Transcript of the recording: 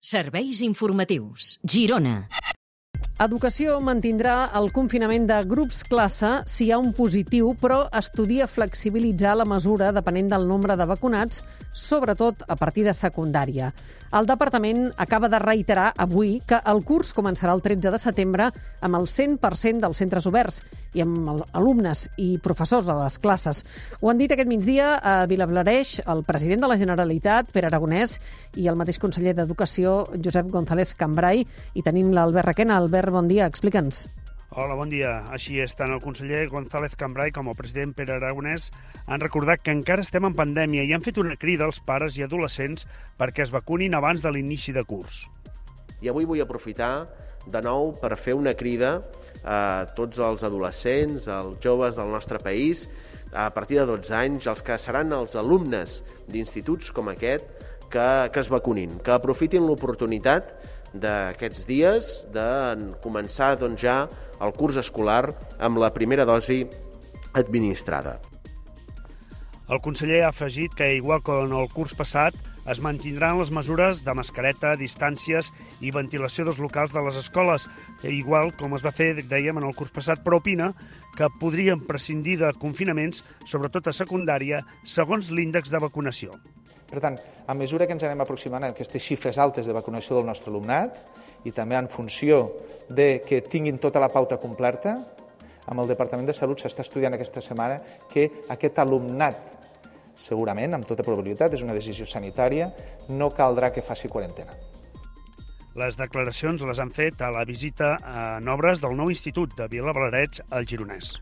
Serveis informatius. Girona. Educació mantindrà el confinament de grups classe si hi ha un positiu, però estudia flexibilitzar la mesura depenent del nombre de vacunats, sobretot a partir de secundària. El departament acaba de reiterar avui que el curs començarà el 13 de setembre amb el 100% dels centres oberts i amb alumnes i professors a les classes. Ho han dit aquest migdia a Vilablareix el president de la Generalitat, Pere Aragonès, i el mateix conseller d'Educació, Josep González Cambrai, i tenim l'Albert Requena. Albert, bon dia, explica'ns. Hola, bon dia. Així és, tant el conseller González Cambrai com el president Pere Aragonès han recordat que encara estem en pandèmia i han fet una crida als pares i adolescents perquè es vacunin abans de l'inici de curs. I avui vull aprofitar de nou per fer una crida a tots els adolescents, als joves del nostre país, a partir de 12 anys, els que seran els alumnes d'instituts com aquest, que, que es vacunin, que aprofitin l'oportunitat d'aquests dies de començar doncs, ja el curs escolar amb la primera dosi administrada. El conseller ha afegit que, igual que en el curs passat, es mantindran les mesures de mascareta, distàncies i ventilació dels locals de les escoles, igual com es va fer, dèiem, en el curs passat, però opina que podrien prescindir de confinaments, sobretot a secundària, segons l'índex de vacunació. Per tant, a mesura que ens anem aproximant a aquestes xifres altes de vacunació del nostre alumnat i també en funció de que tinguin tota la pauta completa, amb el Departament de Salut s'està estudiant aquesta setmana que aquest alumnat, segurament, amb tota probabilitat, és una decisió sanitària, no caldrà que faci quarantena. Les declaracions les han fet a la visita en obres del nou Institut de Vilablarets al Gironès.